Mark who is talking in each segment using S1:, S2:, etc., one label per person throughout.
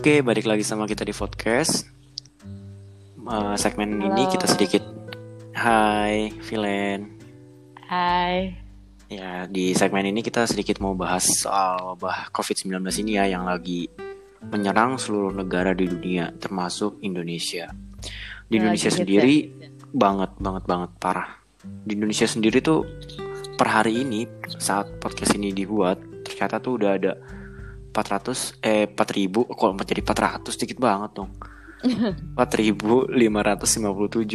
S1: Oke, balik lagi sama kita di podcast. Uh, segmen ini
S2: Halo.
S1: kita sedikit Hai, Vilen.
S2: Hai.
S1: Ya, di segmen ini kita sedikit mau bahas soal wabah COVID-19 ini ya yang lagi menyerang seluruh negara di dunia, termasuk Indonesia. Di
S2: Yang
S1: Indonesia
S2: lagi
S1: sendiri banget banget banget parah. Di Indonesia sendiri tuh per hari ini saat podcast ini dibuat ternyata tuh udah ada 400 eh 4000 kok jadi 400 dikit banget dong. 4.557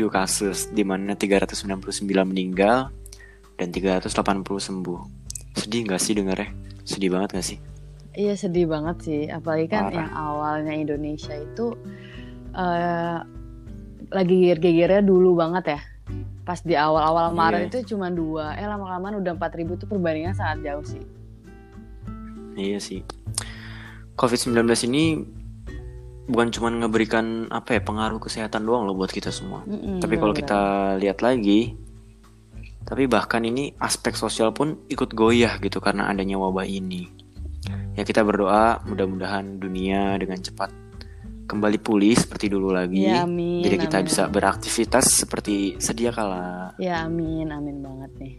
S1: kasus di mana 399 meninggal dan 380 sembuh. Sedih nggak sih dengarnya? Sedih banget gak sih?
S2: Iya sedih banget sih, apalagi kan
S1: Parah.
S2: yang awalnya Indonesia itu eh lagi geger-gegernya dulu banget ya. Pas di awal-awal. Maret itu cuma dua, eh lama-lama udah 4000 tuh perbandingan sangat jauh sih.
S1: Iya sih. COVID-19 ini bukan cuma ngeberikan apa ya pengaruh kesehatan doang loh buat kita semua.
S2: Mm-mm,
S1: Tapi kalau kita lihat lagi, tapi bahkan ini aspek sosial pun ikut goyah gitu karena adanya wabah ini. Ya kita berdoa mudah-mudahan dunia dengan cepat kembali pulih seperti dulu lagi.
S2: Ya amin.
S1: Jadi kita
S2: amin,
S1: bisa beraktivitas seperti sedia kala.
S2: Ya amin, amin banget nih.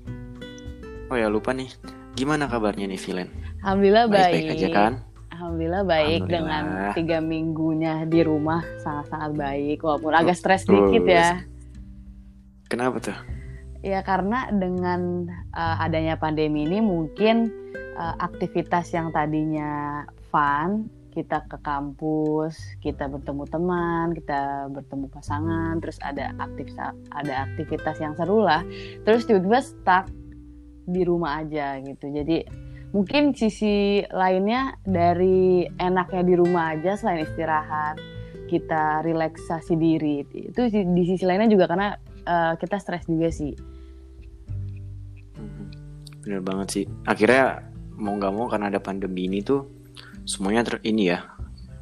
S1: Oh ya lupa nih, gimana kabarnya nih Vilen?
S2: Alhamdulillah baik.
S1: Baik-baik aja kan?
S2: Alhamdulillah baik
S1: Alhamdulillah.
S2: dengan tiga minggunya di rumah sangat-sangat baik walaupun agak stres dikit ya.
S1: Kenapa tuh?
S2: Ya karena dengan uh, adanya pandemi ini mungkin uh, aktivitas yang tadinya fun, kita ke kampus, kita bertemu teman, kita bertemu pasangan, terus ada aktivitas ada aktivitas yang seru lah. Terus tiba-tiba stuck di rumah aja gitu. Jadi mungkin sisi lainnya dari enaknya di rumah aja selain istirahat, kita relaksasi diri. Itu di sisi lainnya juga karena uh, kita stres juga sih.
S1: Mhm. Bener banget sih. Akhirnya mau nggak mau karena ada pandemi ini tuh semuanya ter ini ya.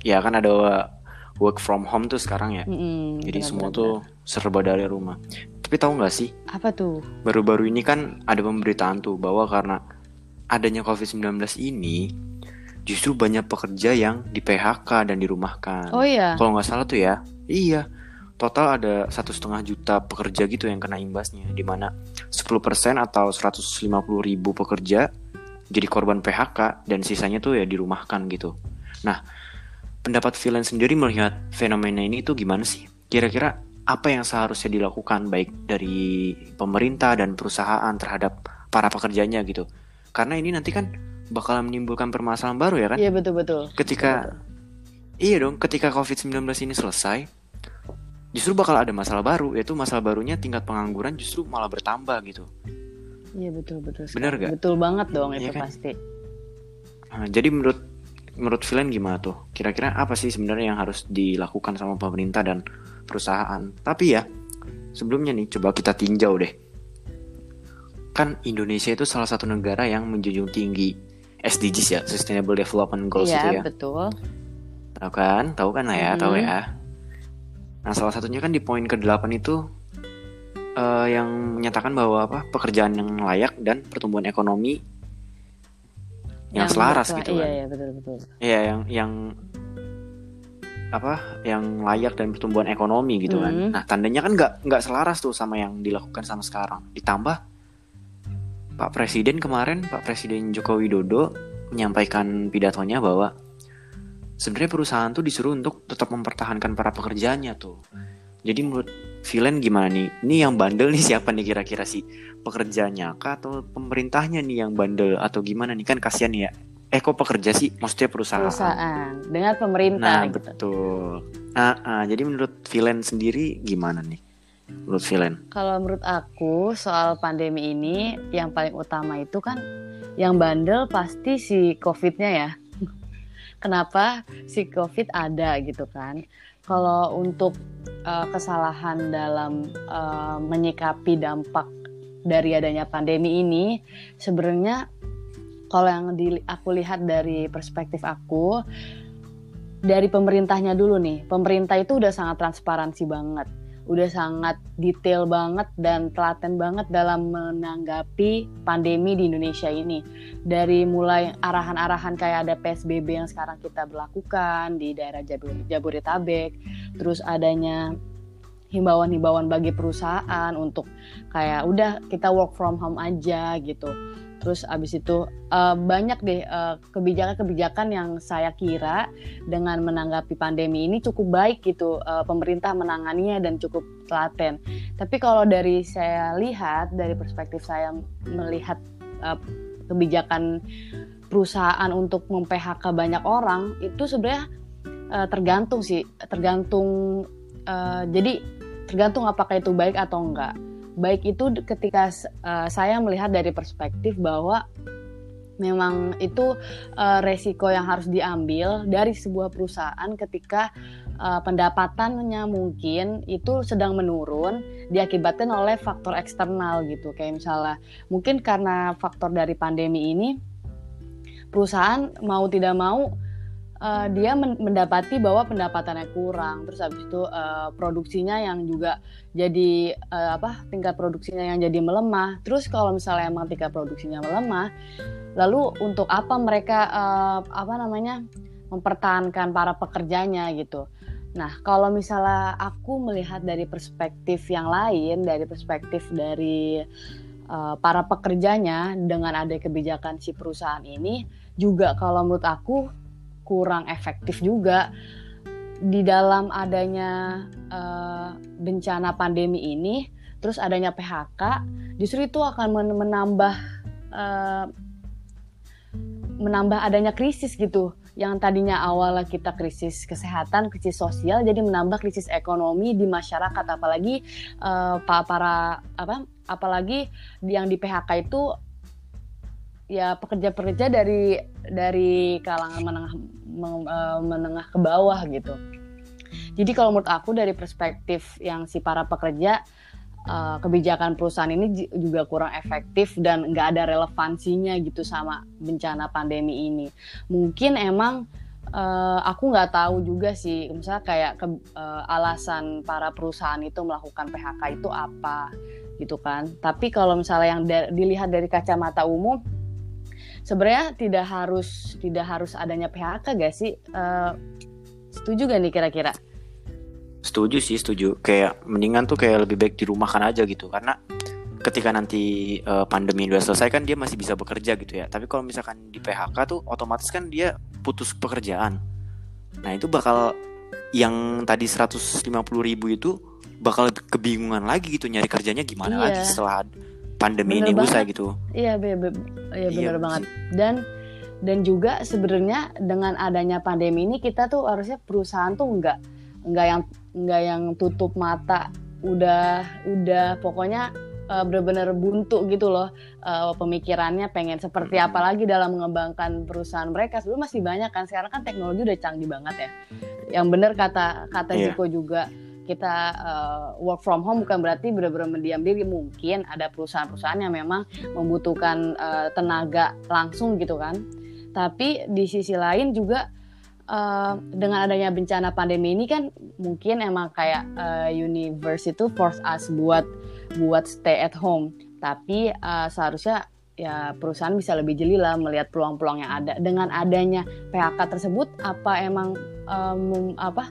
S1: Ya kan ada work from home tuh sekarang ya.
S2: Mm-mm,
S1: Jadi
S2: benar,
S1: semua tuh serba dari rumah. Tapi tahu nggak sih,
S2: apa tuh?
S1: baru-baru ini kan ada pemberitaan tuh bahwa karena adanya COVID-19 ini justru banyak pekerja yang di PHK dan dirumahkan.
S2: Oh iya,
S1: Kalau nggak salah tuh ya, iya. Total ada satu setengah juta pekerja gitu yang kena imbasnya, di mana 10% atau 150 ribu pekerja jadi korban PHK dan sisanya tuh ya dirumahkan gitu. Nah, pendapat Villain sendiri melihat fenomena ini tuh gimana sih? Kira-kira apa yang seharusnya dilakukan baik dari pemerintah dan perusahaan terhadap para pekerjanya gitu? Karena ini nanti kan bakalan menimbulkan permasalahan baru ya kan?
S2: iya betul betul.
S1: ketika iya dong ketika covid-19 ini selesai justru bakal ada masalah baru yaitu masalah barunya tingkat pengangguran justru malah bertambah gitu
S2: Iya betul betul. Sekali.
S1: gak?
S2: Betul banget dong
S1: Iya
S2: itu
S1: kan?
S2: pasti.
S1: Nah, jadi menurut menurut Villain gimana tuh kira-kira apa sih sebenarnya yang harus dilakukan sama pemerintah dan perusahaan tapi ya sebelumnya nih coba kita tinjau deh kan Indonesia itu salah satu negara yang menjunjung tinggi SDGs ya Sustainable Development Goals itu
S2: Iya
S1: ya
S2: betul.
S1: Tahu kan? Tahu kan lah ya,
S2: Mhm.
S1: tahu ya. Nah, salah satunya kan di poin ke-8 itu eh, yang menyatakan bahwa apa? pekerjaan yang layak dan pertumbuhan ekonomi yang, selaras
S2: berkela-
S1: gitu
S2: Iya
S1: kan.
S2: iya betul betul.
S1: Iya, yang yang apa? Yang layak dan pertumbuhan ekonomi gitu kan.
S2: Mhm.
S1: Nah, tandanya kan nggak nggak selaras tuh sama yang dilakukan sama sekarang. Ditambah Pak Presiden kemarin, Pak Presiden Joko Widodo menyampaikan pidatonya bahwa sebenarnya perusahaan tuh disuruh untuk tetap mempertahankan para pekerjanya tuh. Jadi menurut Villain gimana nih? Ini yang bandel nih siapa nih kira-kira sih? Pekerjanya kah atau pemerintahnya nih yang bandel atau gimana nih? Kan kasihan ya. Eh kok pekerja sih? Maksudnya perusahaan.
S2: Perusahaan dengan pemerintah
S1: Nah,
S2: gitu.
S1: betul. Ah, ah, jadi menurut Villain sendiri gimana nih? Menurut Villain?
S2: Kalau menurut aku soal pandemi ini yang paling utama itu kan yang bandel pasti si COVID-nya ya. Kenapa si COVID ada gitu kan? Kalau untuk uh, kesalahan dalam uh, menyikapi dampak dari adanya pandemi ini, sebenarnya kalau yang di, aku lihat dari perspektif aku, dari pemerintahnya dulu nih, pemerintah itu udah sangat transparansi banget udah sangat detail banget dan telaten banget dalam menanggapi pandemi di Indonesia ini. Dari mulai arahan-arahan kayak ada PSBB yang sekarang kita berlakukan di daerah Jabodetabek, terus adanya himbauan-himbauan bagi perusahaan untuk kayak udah kita work from home aja gitu. Terus abis itu uh, banyak deh eh, kebijakan-kebijakan yang saya kira dengan menanggapi pandemi ini cukup baik gitu. Uh, pemerintah menanganinya dan cukup telaten. Tapi kalau dari saya lihat dari perspektif saya melihat uh, kebijakan perusahaan untuk mem-PHK banyak orang itu sebenarnya uh, tergantung sih, tergantung uh, jadi tergantung apakah itu baik atau enggak baik itu ketika uh, saya melihat dari perspektif bahwa memang itu uh, resiko yang harus diambil dari sebuah perusahaan ketika uh, pendapatannya mungkin itu sedang menurun diakibatkan oleh faktor eksternal gitu. Kayak misalnya mungkin karena faktor dari pandemi ini perusahaan mau tidak mau uh, dia mendapati bahwa pendapatannya kurang. Terus habis itu uh, produksinya yang juga jadi uh, apa tingkat produksinya yang jadi melemah. Terus kalau misalnya emang tingkat produksinya melemah lalu untuk apa mereka uh, apa namanya mempertahankan para pekerjanya gitu? Nah, kalau misalnya aku melihat dari perspektif yang lain, dari perspektif dari uh, para pekerjanya dengan ada kebijakan si perusahaan ini, juga kalau menurut aku kurang efektif juga. Di dalam adanya uh, bencana pandemi ini, terus adanya PHK, justru itu akan menambah uh, menambah adanya krisis gitu. Yang tadinya awalnya kita krisis kesehatan, krisis sosial, jadi menambah krisis ekonomi di masyarakat, apalagi uh, para apa, apalagi yang di PHK itu ya pekerja-pekerja dari dari kalangan menengah eh, menengah ke bawah gitu. Jadi kalau menurut aku dari perspektif yang si para pekerja uh, kebijakan perusahaan ini juga kurang efektif dan nggak ada relevansinya gitu sama bencana pandemi ini. Mungkin emang uh, aku nggak tahu juga sih, misalnya kayak ke, alasan para perusahaan itu melakukan PHK itu apa gitu kan. Tapi kalau misalnya yang dilihat dari kacamata umum sebenarnya tidak harus tidak harus adanya PHK gak sih? Uh, setuju gak nih kira-kira?
S1: Setuju sih, setuju. Kayak mendingan tuh kayak lebih baik dirumahkan aja gitu karena ketika nanti uh, pandemi udah selesai kan dia masih bisa bekerja gitu ya. Tapi kalau misalkan di PHK tuh otomatis kan dia putus pekerjaan. Nah, itu bakal yang tadi 150 ribu itu bakal kebingungan lagi gitu nyari kerjanya gimana iya. lagi setelah pandemi bener ini banget. usai gitu.
S2: Iya, be be iya benar iya, banget. Dan dan juga sebenarnya dengan adanya pandemi ini kita tuh harusnya perusahaan tuh enggak enggak yang enggak yang tutup mata udah udah pokoknya uh, benar-benar buntu gitu loh uh, pemikirannya pengen seperti apa lagi dalam mengembangkan perusahaan mereka sebelum masih banyak kan sekarang kan teknologi udah canggih banget ya yang benar kata kata yeah. Juga kita uh, work from home bukan berarti benar-benar mendiam diri. Mungkin ada perusahaan-perusahaan yang memang membutuhkan uh, tenaga langsung gitu kan. Tapi di sisi lain juga uh, dengan adanya bencana pandemi ini kan mungkin emang kayak uh, universe itu force us buat buat stay at home. Tapi uh, seharusnya ya perusahaan bisa lebih jeli lah melihat peluang-peluang yang ada. Dengan adanya PHK tersebut apa emang um, apa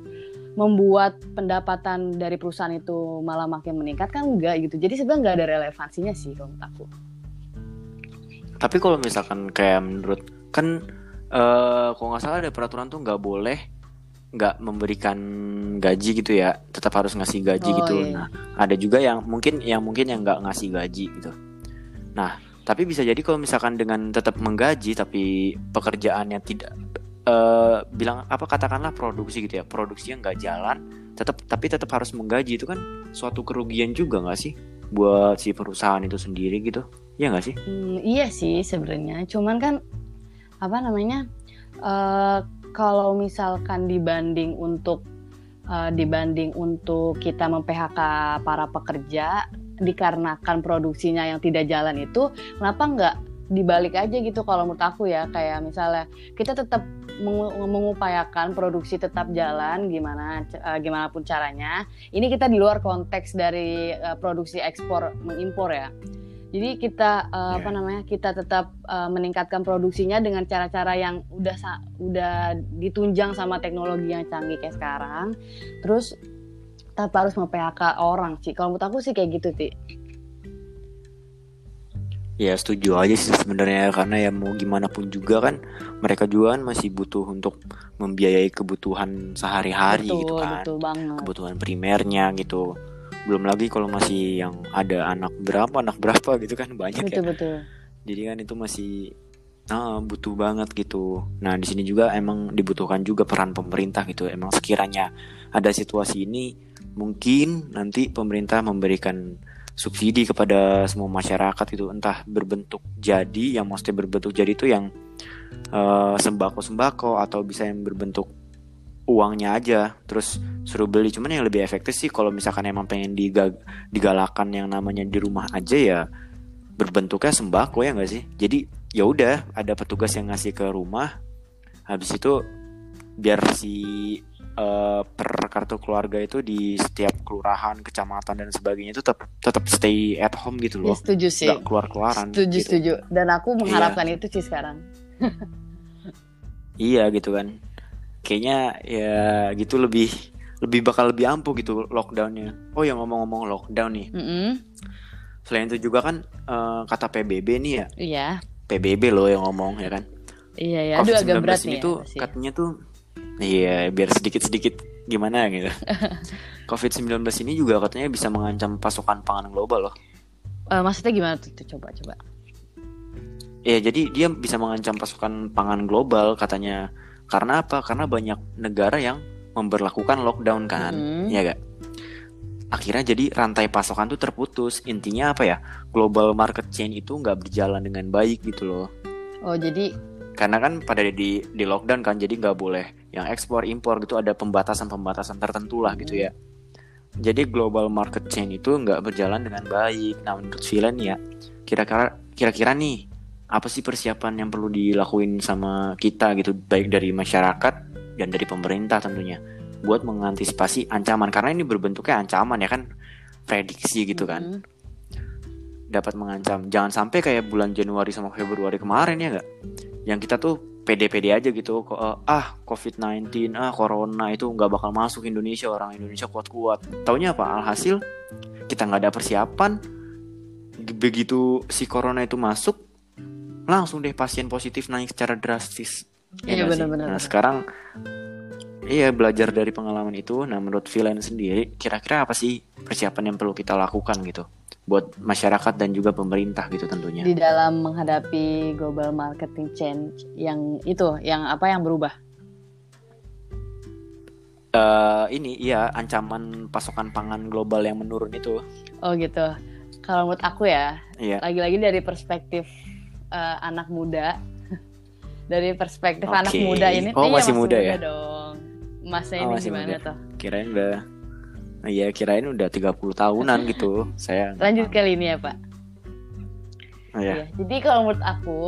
S2: membuat pendapatan dari perusahaan itu malah makin meningkat kan enggak gitu. Jadi sebenarnya nggak ada relevansinya sih kalau menurut aku.
S1: Tapi kalau misalkan kayak menurut kan uh, kalau nggak salah ada peraturan tuh nggak boleh nggak memberikan gaji gitu ya, tetap harus ngasih gaji oh, gitu. Iya. Nah, ada juga yang mungkin yang mungkin yang nggak ngasih gaji gitu. Nah, tapi bisa jadi kalau misalkan dengan tetap menggaji tapi pekerjaannya tidak uh, bilang apa katakanlah produksi gitu ya produksinya nggak jalan tetap tapi tetap harus menggaji itu kan suatu kerugian juga nggak sih? Buat si perusahaan itu sendiri gitu ya nggak sih?
S2: Hmm, iya sih sebenarnya cuman kan apa namanya uh, kalau misalkan dibanding untuk uh, dibanding untuk kita mem-PHK para pekerja dikarenakan produksinya yang tidak jalan itu kenapa nggak dibalik aja gitu kalau menurut aku ya? Kayak misalnya kita tetap mengupayakan produksi tetap jalan gimana uh, gimana pun caranya. Ini kita di luar konteks dari uh, produksi ekspor mengimpor ya. Jadi kita uh, yeah. apa namanya? Kita tetap uh, meningkatkan produksinya dengan cara-cara yang udah udah ditunjang sama teknologi yang canggih kayak sekarang. Terus tanpa harus mem-PHK orang sih. Kalau menurut aku sih kayak gitu, Ti.
S1: Ya setuju aja sih sebenarnya karena ya mau gimana pun juga kan mereka juga kan masih butuh untuk membiayai kebutuhan sehari-hari gitu kan.
S2: Betul banget.
S1: Kebutuhan primernya gitu. Belum lagi kalau masih yang ada anak berapa, anak berapa gitu kan banyak
S2: betul,
S1: ya.
S2: Betul
S1: Jadi kan itu masih nah, butuh banget gitu. Nah, di sini juga emang dibutuhkan juga peran pemerintah gitu. Emang sekiranya ada situasi ini mungkin nanti pemerintah memberikan subsidi kepada semua masyarakat itu entah berbentuk jadi yang maksudnya berbentuk jadi itu yang uh, sembako sembako atau bisa yang berbentuk uangnya aja terus suruh beli. Cuman yang lebih efektif sih kalau misalkan emang pengen digag digalakan yang namanya di rumah aja ya berbentuknya sembako ya enggak sih? Jadi ya udah ada petugas yang ngasih ke rumah habis itu biar si uh, per kartu keluarga itu di setiap kelurahan, kecamatan dan sebagainya itu tetap tetap stay at home gitu loh.
S2: Ya, setuju sih.
S1: Gak keluar keluaran.
S2: Setuju gitu. setuju. Dan aku mengharapkan iya. itu sih sekarang.
S1: iya gitu kan. Kayaknya ya gitu lebih lebih bakal lebih ampuh gitu lockdownnya. Oh ya ngomong-ngomong lockdown nih.
S2: Mm -hmm.
S1: Selain itu juga kan uh, kata PBB nih ya.
S2: Iya.
S1: PBB loh yang ngomong ya kan.
S2: Iya ya. Aduh agak berat
S1: ini ya, tuh katanya tuh Iya, biar sedikit-sedikit gimana gitu. COVID-19 ini juga katanya bisa mengancam pasokan pangan global loh.
S2: Uh, maksudnya gimana tuh? Coba, coba.
S1: Ya, jadi dia bisa mengancam pasokan pangan global katanya. Karena apa? Karena banyak negara yang memperlakukan lockdown kan, hmm. ya gak? Akhirnya jadi rantai pasokan tuh terputus. Intinya apa ya? Global market chain itu nggak berjalan dengan baik gitu loh.
S2: Oh, jadi
S1: karena kan pada di di lockdown kan jadi nggak boleh yang ekspor impor gitu ada pembatasan pembatasan tertentu lah gitu ya. Jadi global market chain itu nggak berjalan dengan baik. Nah menurut Vilen ya kira-kira kira-kira nih apa sih persiapan yang perlu dilakuin sama kita gitu baik dari masyarakat dan dari pemerintah tentunya buat mengantisipasi ancaman? Karena ini berbentuknya ancaman ya kan prediksi gitu kan. Mm -hmm dapat mengancam. Jangan sampai kayak bulan Januari sama Februari kemarin ya nggak? Yang kita tuh pede-pede aja gitu kok uh, ah COVID-19 ah corona itu nggak bakal masuk Indonesia orang Indonesia kuat-kuat. Taunya apa? Alhasil kita nggak ada persiapan. Begitu si corona itu masuk, langsung deh pasien positif naik secara drastis.
S2: Ya iya benar-benar.
S1: Nah sekarang Iya belajar dari pengalaman itu. Nah menurut Villain sendiri, kira-kira apa sih persiapan yang perlu kita lakukan gitu? buat masyarakat dan juga pemerintah gitu tentunya.
S2: Di dalam menghadapi global marketing change yang itu, yang apa yang berubah?
S1: Uh, ini iya ancaman pasokan pangan global yang menurun itu.
S2: Oh gitu. Kalau menurut aku ya,
S1: iya.
S2: lagi-lagi dari perspektif uh, anak muda, dari perspektif okay. anak muda ini,
S1: oh, masih, muda, muda ya
S2: dong. Masa oh, ini gimana muda. tuh?
S1: Kirain udah Iya kirain udah 30 tahunan gitu saya
S2: lanjut kali ini ya pak
S1: oh, ya.
S2: iya. jadi kalau menurut aku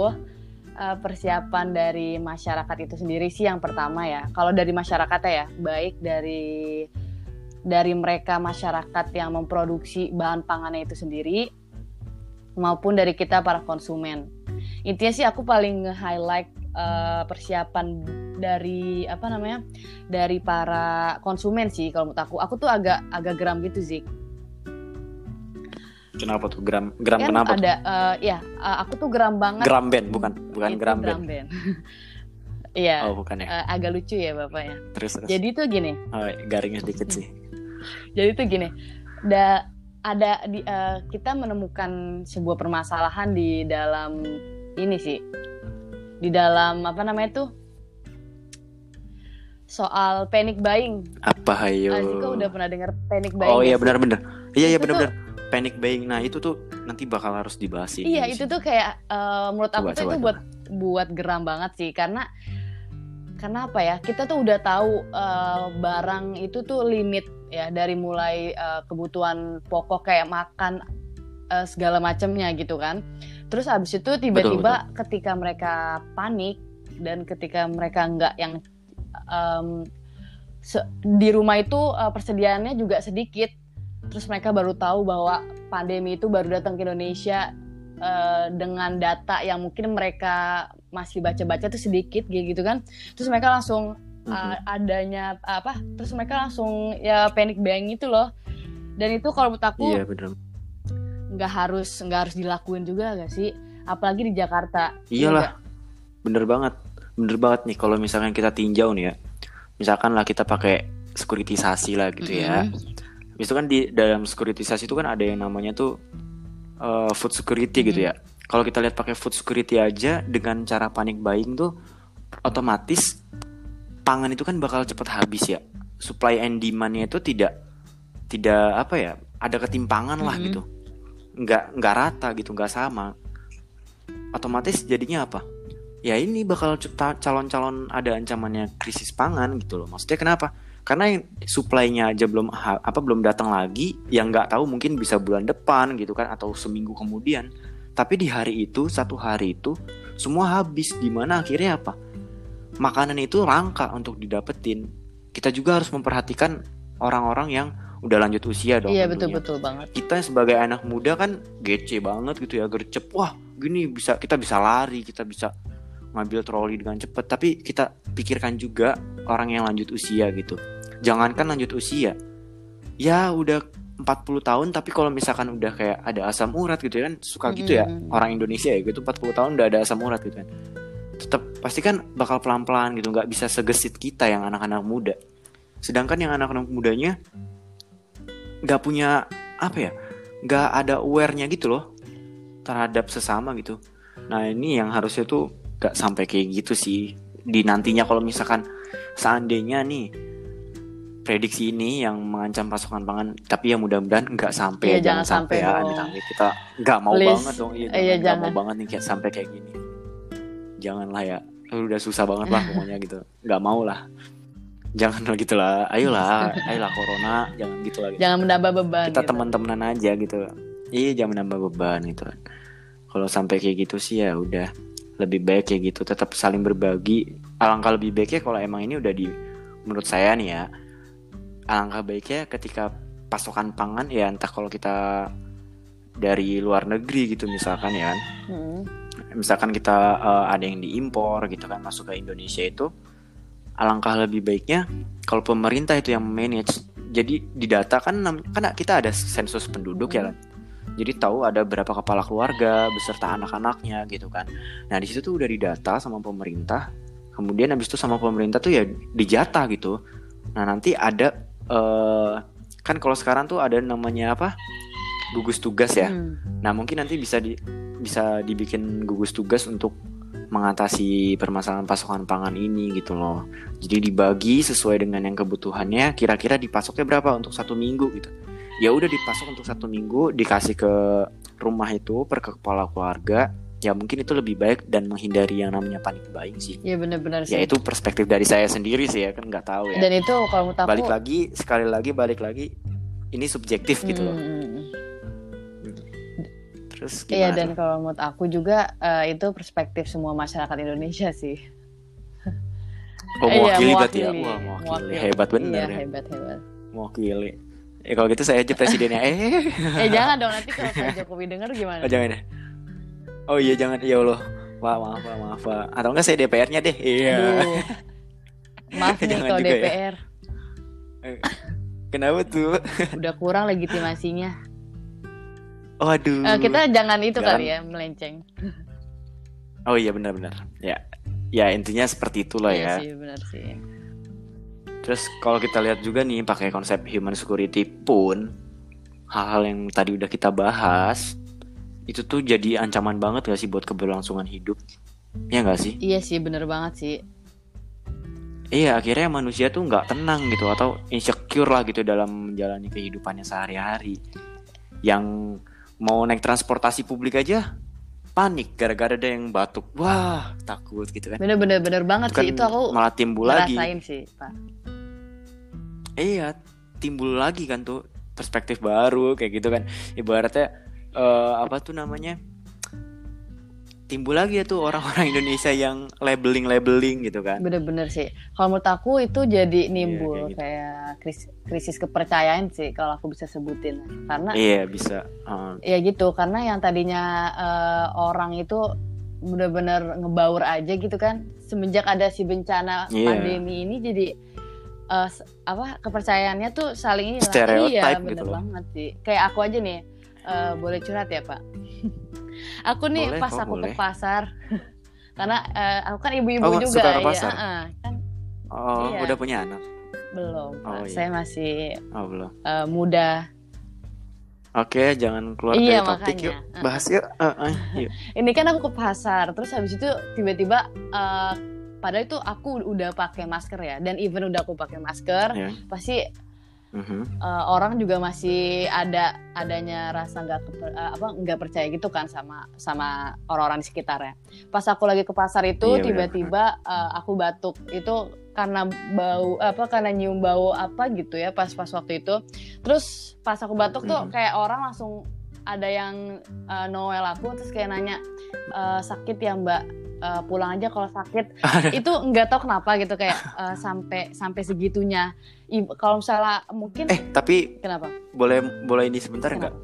S2: eh, persiapan dari masyarakat itu sendiri sih yang pertama ya kalau dari masyarakat ya baik dari dari mereka masyarakat yang memproduksi bahan pangannya itu sendiri maupun dari kita para konsumen intinya sih aku paling nge-highlight uh, persiapan dari apa namanya dari para konsumen sih kalau menurut aku aku tuh agak agak geram gitu sih
S1: Kenapa tuh gram gram
S2: kan
S1: kenapa?
S2: Ada uh, ya uh, aku tuh geram banget.
S1: Gram band bukan bukan gram band.
S2: Iya.
S1: oh bukan ya. Uh,
S2: agak lucu ya bapaknya.
S1: Terus, terus.
S2: Jadi tuh gini.
S1: Oh, garingnya sedikit sih.
S2: Jadi tuh gini. Da, ada di uh, kita menemukan sebuah permasalahan di dalam ini sih di dalam apa namanya tuh soal panic buying.
S1: Apa hayo?
S2: Azika udah pernah dengar panic buying?
S1: Oh iya benar-benar. Iya iya benar-benar. Panic buying. Nah itu tuh nanti bakal harus dibahas sih.
S2: Iya itu tuh kayak uh, menurut coba, aku tuh itu buat buat geram banget sih karena karena apa ya kita tuh udah tahu uh, barang itu tuh limit ya dari mulai uh, kebutuhan pokok kayak makan uh, segala macamnya gitu kan Terus abis itu tiba-tiba ketika mereka panik, dan ketika mereka nggak yang um, di rumah itu uh, persediaannya juga sedikit. Terus mereka baru tahu bahwa pandemi itu baru datang ke Indonesia uh, dengan data yang mungkin mereka masih baca-baca tuh sedikit gitu kan. Terus mereka langsung uh, adanya apa terus mereka langsung ya panic buying itu loh. Dan itu kalau menurut aku
S1: iya bener.
S2: nggak harus nggak harus dilakuin juga gak sih? Apalagi di Jakarta.
S1: Iyalah iya bener banget bener banget nih kalau misalnya kita tinjau nih ya misalkan lah kita pakai sekuritisasi lah gitu ya. Mm-hmm. Itu kan di dalam sekuritisasi itu kan ada yang namanya tuh uh, food security mm-hmm. gitu ya. Kalau kita lihat pakai food security aja dengan cara panic buying tuh otomatis pangan itu kan bakal cepat habis ya. Supply and demandnya itu tidak tidak apa ya ada ketimpangan mm-hmm. lah gitu. Nggak nggak rata gitu nggak sama. Otomatis jadinya apa? Ya ini bakal calon-calon ada ancamannya krisis pangan gitu loh. Maksudnya kenapa? Karena yang supply-nya aja belum apa belum datang lagi, yang nggak tahu mungkin bisa bulan depan gitu kan atau seminggu kemudian. Tapi di hari itu satu hari itu semua habis. Di mana akhirnya apa? Makanan itu langka untuk didapetin. Kita juga harus memperhatikan orang-orang yang udah lanjut usia dong.
S2: Iya betul betul banget.
S1: Kita sebagai anak muda kan gece banget gitu ya gercep. Wah gini bisa kita bisa lari, kita bisa ngambil troli dengan cepat tapi kita pikirkan juga orang yang lanjut usia gitu. Jangankan lanjut usia. Ya udah 40 tahun tapi kalau misalkan udah kayak ada asam urat gitu kan suka gitu ya hmm. orang Indonesia ya gitu 40 tahun udah ada asam urat gitu kan. Tetap pasti kan bakal pelan-pelan gitu nggak bisa segesit kita yang anak-anak muda. Sedangkan yang anak-anak mudanya nggak punya apa ya nggak ada awarenya gitu loh terhadap sesama gitu. Nah ini yang harusnya tuh gak sampai kayak gitu sih. Di nantinya kalau misalkan seandainya nih prediksi ini yang mengancam pasokan pangan tapi ya mudah-mudahan nggak sampai
S2: ya,
S1: ya, jangan, sampai, ya sampai kita nggak mau Please. banget dong iya,
S2: iya,
S1: jangan, mau banget nih kayak sampai kayak gini. Janganlah ya udah susah banget lah pokoknya gitu. Nggak mau lah. Jangan gitu lah. Ayolah ayolah corona jangan gitu lagi
S2: jangan menambah beban
S1: kita gitu. teman-temanan aja gitu. Iya jangan menambah beban gitu. Kan kalau sampai kayak gitu sih ya udah lebih baik kayak gitu tetap saling berbagi. Alangkah lebih baiknya kalau emang ini udah di menurut saya nih ya alangkah baiknya ketika pasokan pangan ya entah kalau kita dari luar negeri gitu misalkan ya. Kan hmm. misalkan kita uh, ada yang diimpor gitu kan masuk ke Indonesia itu alangkah lebih baiknya kalau pemerintah itu yang manage. Jadi di data kan kan kita ada sensus penduduk ya kan jadi tahu ada berapa kepala keluarga beserta anak-anaknya gitu kan nah di situ tuh udah didata sama pemerintah kemudian habis itu sama pemerintah tuh ya dijatah gitu nah nanti ada uh, kan kalau sekarang tuh ada namanya apa gugus tugas ya hmm. nah mungkin nanti bisa di bisa dibikin gugus tugas untuk mengatasi permasalahan pasokan pangan ini gitu loh. Jadi dibagi sesuai dengan yang kebutuhannya. Kira-kira dipasoknya berapa untuk satu minggu gitu ya udah dipasok untuk satu minggu dikasih ke rumah itu per ke kepala keluarga ya mungkin itu lebih baik dan menghindari yang namanya panik buying sih.
S2: Iya benar-benar
S1: sih. Ya itu perspektif dari saya sendiri sih ya kan nggak tahu ya.
S2: Dan itu kalau menurut aku
S1: balik lagi sekali lagi balik lagi ini subjektif gitu loh. Terus
S2: gimana? Iya dan kalau menurut aku juga uh, itu perspektif semua masyarakat Indonesia sih.
S1: Oh mewakili, iya, berarti ya. Wah, mewakili. mewakili. Hebat bener
S2: iya,
S1: ya.
S2: hebat hebat.
S1: Mewakili. Eh kalau gitu saya aja presidennya.
S2: Eh. eh jangan dong nanti kalau Pak Jokowi denger gimana?
S1: Oh, jangan ya. Oh iya jangan ya Allah. Wah maaf maaf maaf. Pak. Atau enggak saya DPR-nya deh. Iya.
S2: Maaf nih kalau DPR. Ya.
S1: Eh, kenapa tuh?
S2: Udah kurang legitimasinya.
S1: Oh aduh. Uh,
S2: kita jangan itu jangan. kali ya melenceng.
S1: Oh iya benar-benar. Ya. Ya intinya seperti itulah
S2: iya
S1: ya.
S2: Iya sih benar sih.
S1: Terus kalau kita lihat juga nih pakai konsep human security pun hal-hal yang tadi udah kita bahas itu tuh jadi ancaman banget gak sih buat keberlangsungan hidup? Ya gak sih?
S2: Iya sih bener banget sih.
S1: Iya akhirnya manusia tuh nggak tenang gitu atau insecure lah gitu dalam menjalani kehidupannya sehari-hari. Yang mau naik transportasi publik aja panik gara-gara ada yang batuk. Wah takut gitu kan.
S2: Bener-bener bener banget itu sih kan itu aku
S1: malah timbul lagi.
S2: sih pak
S1: iya timbul lagi kan tuh perspektif baru kayak gitu kan ibaratnya uh, apa tuh namanya timbul lagi ya tuh orang-orang Indonesia yang labeling-labeling gitu kan.
S2: Bener-bener sih. Kalau menurut aku itu jadi
S1: Iya,
S2: nimbul
S1: kayak gitu.
S2: kayak krisis, krisis kepercayaan sih kalau aku bisa sebutin. Karena
S1: Iya bisa. Uh,
S2: ya gitu, karena yang tadinya eh, orang itu bener-bener ngebaur aja gitu kan. Semenjak ada si bencana
S1: Iya.
S2: pandemi ini jadi s- apa kepercayaannya tuh saling ini.
S1: Stereotype
S2: Iya,
S1: gitu
S2: bener
S1: loh.
S2: banget sih. Kayak aku aja nih, eh, boleh curhat ya Pak? aku nih
S1: Boleh
S2: pas
S1: kok,
S2: aku ke
S1: boleh.
S2: pasar, karena eh, aku kan ibu-ibu
S1: Oh,
S2: juga
S1: suka ke
S2: ya, heeh, kan
S1: oh
S2: Iya.
S1: udah punya anak?
S2: belum. Pak.
S1: Oh, iya.
S2: Saya masih
S1: Oh belum.
S2: eh, muda.
S1: Oke jangan keluar
S2: Iya,
S1: dari topik
S2: makanya.
S1: yuk. Bahas yuk. Uh, uh, yuk.
S2: Ini kan aku ke pasar, terus habis itu tiba-tiba eh, padahal itu aku udah pakai masker ya, dan even udah aku pakai masker,
S1: Ya.
S2: pasti eh, orang juga masih ada adanya rasa nggak eh, apa nggak percaya gitu kan sama sama orang-orang di sekitarnya. Pas aku lagi ke pasar itu
S1: Iya,
S2: tiba-tiba eh, aku batuk itu karena bau apa karena nyium bau apa gitu ya pas pas waktu itu. Terus pas aku batuk tuh
S1: Mhm.
S2: kayak orang langsung ada yang eh, Noel aku terus kayak nanya "Eh, sakit ya Mbak Eh, pulang aja kalau sakit itu nggak tahu kenapa gitu kayak eh, sampai sampai segitunya kalau misalnya mungkin
S1: Eh tapi
S2: kenapa
S1: boleh boleh ini sebentar nggak?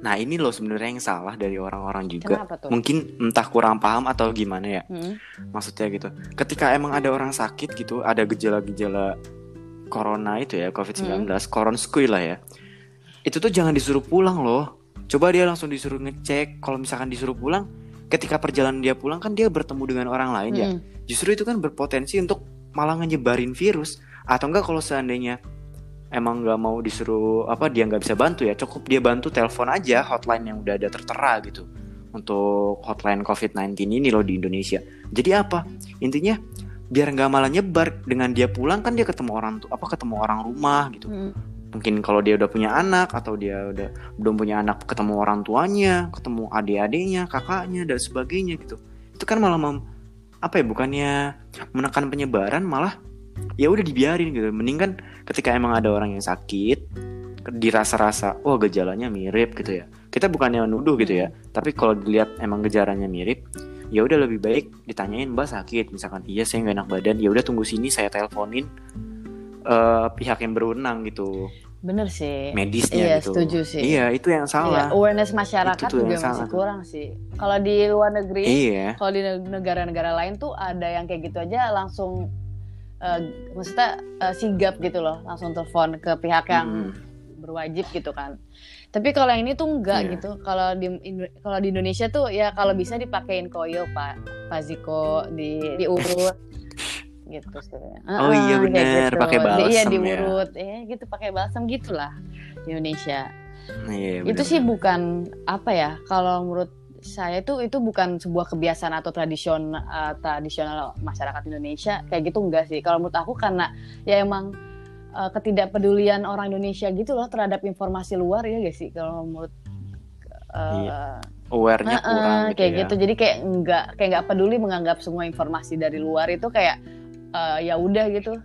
S1: Nah ini loh sebenarnya yang salah dari orang-orang juga. Mungkin entah kurang paham atau gimana ya.
S2: Hmm.
S1: Maksudnya gitu. Ketika emang ada orang sakit gitu, ada gejala-gejala corona itu ya, COVID-19, koron skui lah ya. Itu tuh jangan disuruh pulang loh. Coba dia langsung disuruh ngecek. Kalau misalkan disuruh pulang, ketika perjalanan dia pulang kan dia bertemu dengan orang lain ya.
S2: Hmm.
S1: Justru itu kan berpotensi untuk malah nyebarin virus. Atau enggak kalau seandainya emang nggak mau disuruh apa dia nggak bisa bantu ya, cukup dia bantu telepon aja hotline yang udah ada tertera gitu untuk hotline COVID-19 ini loh di Indonesia. Jadi apa? Intinya biar nggak malah nyebar dengan dia pulang kan dia ketemu orang tuh apa ketemu orang rumah gitu.
S2: Hmm.
S1: Mungkin kalau dia udah punya anak atau dia udah belum punya anak ketemu orang tuanya, ketemu adik-adiknya, kakaknya dan sebagainya gitu. Itu kan malah mem- apa ya bukannya menekan penyebaran malah ya udah dibiarin gitu. Mending kan ketika emang ada orang yang sakit dirasa-rasa wah gejalanya mirip gitu ya. Kita bukannya nuduh gitu ya, tapi kalau dilihat emang gejalanya mirip, ya udah lebih baik ditanyain mbak sakit misalkan iya saya nggak enak badan ya udah tunggu sini saya teleponin eh, pihak yang berwenang gitu
S2: bener sih
S1: medisnya
S2: iya
S1: gitu.
S2: setuju sih
S1: Iya, itu yang
S2: Iya,
S1: salah.
S2: awareness masyarakat
S1: Itu tuh yang
S2: juga masih
S1: salah.
S2: kurang sih kalau di luar negeri
S1: Iya.
S2: kalau di neg- negara-negara lain tuh ada yang kayak gitu aja langsung eh, maksudnya eh, sigap gitu loh langsung telepon ke pihak yang
S1: Mm.
S2: berwajib gitu kan tapi kalau yang ini tuh enggak
S1: Iya.
S2: gitu kalau di kalau di Indonesia tuh ya kalau bisa dipakein koil pak Pak Ziko di diurut gitu sih.
S1: Oh iya,
S2: kayak
S1: bener, pakai
S2: iya
S1: balsem ya.
S2: diurut ya gitu pakai balsam gitulah di Indonesia.
S1: Iya,
S2: itu sih bukan apa ya kalau menurut saya itu itu bukan sebuah kebiasaan atau tradision uh, tradisional masyarakat Indonesia kayak gitu enggak sih. Kalau menurut aku karena ya emang uh, ketidakpedulian orang Indonesia gitu loh terhadap informasi luar ya gak sih? Kalau menurut uh,
S1: Iya, aware-nya
S2: uh-uh,
S1: kurang gitu
S2: kayak
S1: ya.
S2: gitu. Jadi kayak enggak kayak nggak peduli menganggap semua informasi dari luar itu kayak uh, ya udah gitu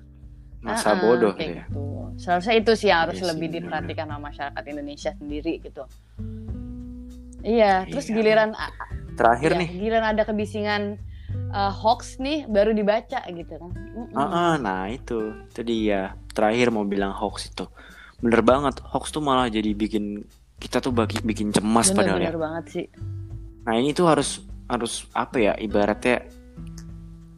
S1: Masa
S2: Uh-uh,
S1: bodoh
S2: kayak
S1: ya.
S2: gitu. Seharusnya itu sih yang harus
S1: Iya sih,
S2: lebih diperhatikan sama masyarakat Indonesia sendiri gitu. Iya, terus
S1: Iya.
S2: giliran
S1: Terakhir
S2: iya,
S1: nih.
S2: giliran ada kebisingan uh, hoax nih baru dibaca gitu kan. Mm-mm.
S1: Heeh, nah itu, itu dia. Terakhir mau bilang hoax itu. Bener banget, hoax tuh malah jadi bikin kita tuh bagi, bikin cemas padahal ya.
S2: Bener-bener banget sih.
S1: Nah ini tuh harus harus apa ya ibaratnya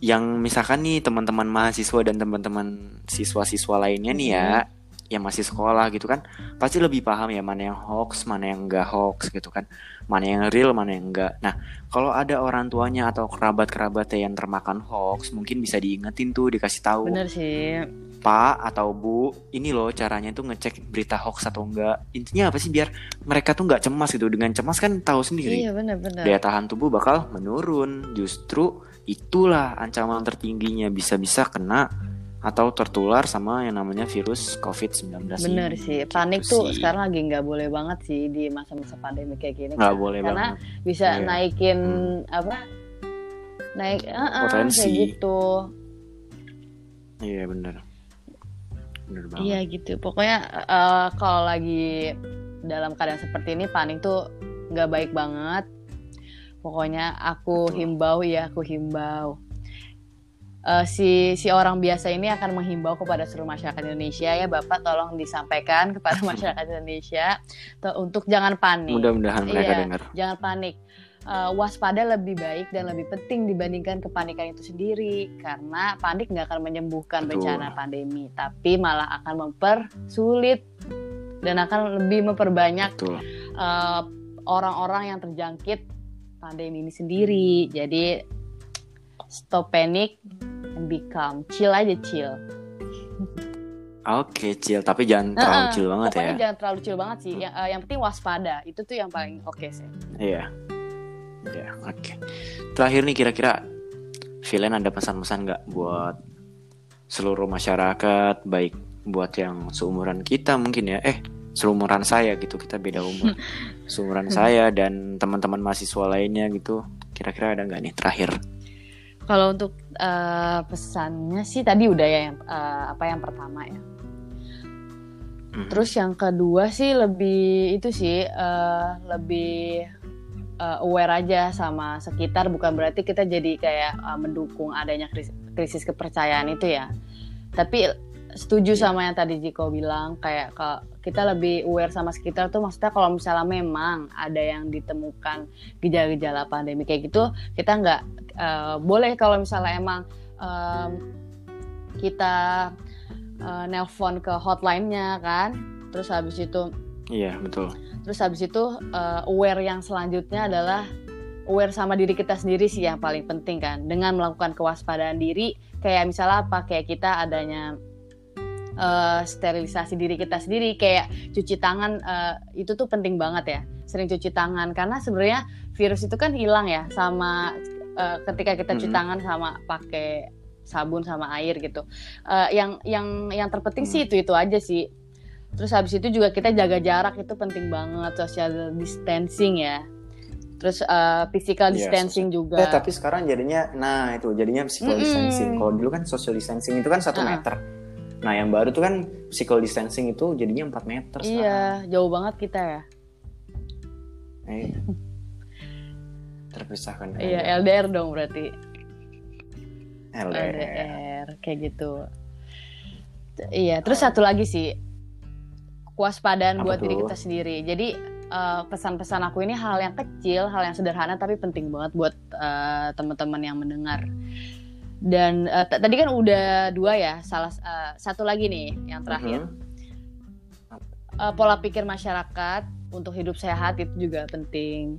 S1: yang misalkan nih teman-teman mahasiswa dan teman-teman siswa-siswa lainnya nih ya yang masih sekolah gitu kan pasti lebih paham ya mana yang hoax mana yang enggak hoax gitu kan mana yang real mana yang enggak nah kalau ada orang tuanya atau kerabat-kerabatnya yang termakan hoax mungkin bisa diingetin tuh dikasih tahu.
S2: Bener sih.
S1: pak atau bu ini loh caranya tuh ngecek berita hoax atau enggak intinya apa sih? Biar mereka tuh nggak cemas gitu. Dengan cemas kan tahu sendiri.
S2: Iya bener-bener.
S1: daya tahan tubuh bakal menurun. Justru itulah ancaman tertingginya bisa-bisa kena atau tertular sama yang namanya virus COVID-19
S2: Bener sih. Panik
S1: Gitu
S2: tuh
S1: sih.
S2: sekarang lagi nggak boleh banget sih di masa-masa pandemi kayak gini.
S1: nggak boleh
S2: Karena
S1: banget.
S2: bisa
S1: Iya.
S2: naikin apa? Naik uh-uh,
S1: Potensi.
S2: kayak gitu.
S1: Iya bener. Bener banget.
S2: Iya gitu. Pokoknya eh, kalau lagi dalam keadaan seperti ini panik tuh nggak baik banget. Pokoknya aku
S1: Betul.
S2: himbau ya, aku himbau. Eh, si si orang biasa ini akan menghimbau kepada seluruh masyarakat Indonesia ya Bapak tolong disampaikan kepada masyarakat Indonesia untuk jangan panik.
S1: Mudah-mudahan mereka
S2: Iya.
S1: dengar.
S2: Jangan panik. Eh, waspada lebih baik dan lebih penting dibandingkan kepanikan itu sendiri karena panik nggak akan menyembuhkan
S1: Betul.
S2: bencana pandemi tapi malah akan mempersulit dan akan lebih memperbanyak eh, orang-orang yang terjangkit pandemi ini sendiri. Jadi stop panic and be calm, chill aja chill.
S1: Oke, chill, tapi jangan terlalu
S2: Heeh,
S1: chill banget ya.
S2: Pokoknya jangan terlalu chill banget sih. Yang, eh, yang penting waspada. Itu tuh yang paling oke sih.
S1: Iya. Iya, oke. Terakhir nih kira-kira Villain ada pesan-pesan nggak buat seluruh masyarakat, baik buat yang seumuran kita mungkin ya. Eh, seumuran saya gitu. Kita beda umur. seumuran saya dan teman-teman mahasiswa lainnya gitu. Kira-kira ada nggak nih terakhir?
S2: Kalau untuk eh, pesannya sih tadi udah ya yang, eh, apa yang pertama ya.
S1: Mhm.
S2: Terus yang kedua sih lebih itu sih eh, lebih eh, aware aja sama sekitar bukan berarti kita jadi kayak eh, mendukung adanya krisis, krisis kepercayaan itu ya. Tapi setuju
S1: Iya.
S2: sama yang tadi Jiko bilang kayak ke, kita lebih aware sama sekitar tuh maksudnya kalau misalnya memang ada yang ditemukan gejala-gejala pandemi kayak gitu kita nggak eh, boleh kalau misalnya emang em, kita eh, nelpon ke hotline-nya kan terus habis itu
S1: Iya, betul.
S2: terus habis itu eh, aware yang selanjutnya adalah aware sama diri kita sendiri sih yang paling penting kan dengan melakukan kewaspadaan diri kayak misalnya apa kayak kita adanya eh, sterilisasi diri kita sendiri. Kayak cuci tangan eh, itu tuh penting banget ya. Sering cuci tangan. Karena sebenarnya virus itu kan hilang ya sama eh, ketika kita cuci tangan sama pakai sabun sama air gitu. Eh, yang yang yang terpenting sih itu itu aja sih. Terus habis itu juga kita jaga jarak itu penting banget. Social distancing ya. Terus eh, physical
S1: Iya,
S2: distancing juga.
S1: Eh, tapi sekarang jadinya, nah itu jadinya physical
S2: Mm-mm.
S1: distancing. Kalau dulu kan social distancing itu kan satu
S2: Uh-uh.
S1: meter. Nah yang baru tuh kan physical distancing itu jadinya 4 meter sekarang.
S2: iya jauh banget kita ya
S1: Eh, terpisahkan.
S2: iya
S1: aja.
S2: LDR dong berarti
S1: LDR.
S2: LDR kayak gitu iya terus satu lagi sih kewaspadaan
S1: Apa
S2: buat diri
S1: tuh?
S2: kita sendiri jadi eh, pesan-pesan aku ini hal yang kecil hal yang sederhana tapi penting banget buat eh, teman-teman yang mendengar dan t- tadi kan udah dua ya salah eh, satu lagi nih yang terakhir
S1: Mhm.
S2: Eh, pola pikir masyarakat untuk hidup sehat itu juga penting.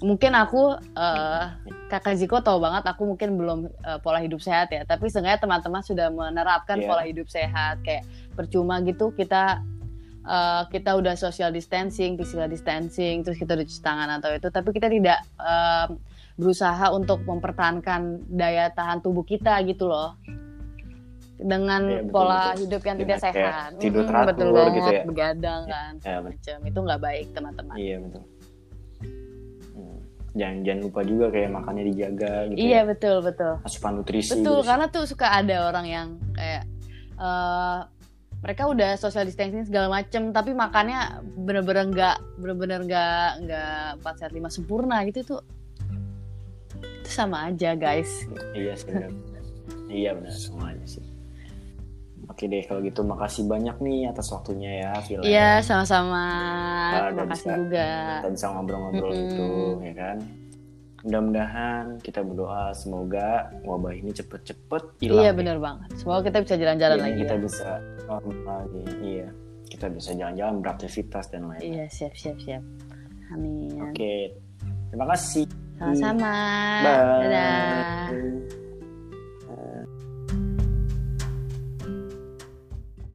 S2: Mungkin aku eh, kakak Ziko tahu banget aku mungkin belum eh, pola hidup sehat ya, tapi seenggaknya teman-teman sudah menerapkan
S1: Iya.
S2: pola hidup sehat kayak percuma gitu kita eh, kita udah social distancing, physical distancing, terus kita udah cuci tangan atau itu, tapi kita tidak eh, berusaha untuk mempertahankan daya tahan tubuh kita gitu loh dengan
S1: Iya, betul,
S2: pola
S1: betul.
S2: hidup yang
S1: Dengan
S2: tidak sehat.
S1: tidur
S2: Mm-mm,
S1: teratur
S2: betul
S1: gitu
S2: banget,
S1: ya.
S2: begadang kan,
S1: Ya,
S2: macam itu nggak baik teman-teman.
S1: Iya betul. Hmm. Jangan jangan lupa juga kayak makannya dijaga gitu.
S2: Iya
S1: ya.
S2: betul betul.
S1: Asupan nutrisi.
S2: Betul
S1: gitu.
S2: karena tuh suka ada orang yang kayak eh mereka udah social distancing segala macem tapi makannya bener-bener nggak bener-bener nggak nggak empat sehat lima sempurna gitu tuh itu sama aja guys.
S1: Iya sih benar. iya benar semuanya sih. Oke deh kalau gitu makasih banyak nih atas waktunya ya Vila.
S2: Iya sama-sama. Terima
S1: dan
S2: kasih
S1: bisa-
S2: juga.
S1: Kita bisa ngobrol-ngobrol
S2: Mm-mm.
S1: gitu ya kan. Mudah-mudahan kita berdoa semoga wabah ini cepet-cepet hilang.
S2: Iya
S1: ya.
S2: bener banget. Semoga kita bisa jalan-jalan
S1: Jadi
S2: lagi.
S1: kita
S2: ya.
S1: bisa lagi. Iya. Kita bisa jalan-jalan beraktivitas dan lain-lain.
S2: Iya siap siap siap. Amin.
S1: Oke. Terima kasih.
S2: Sama-sama. Dadah.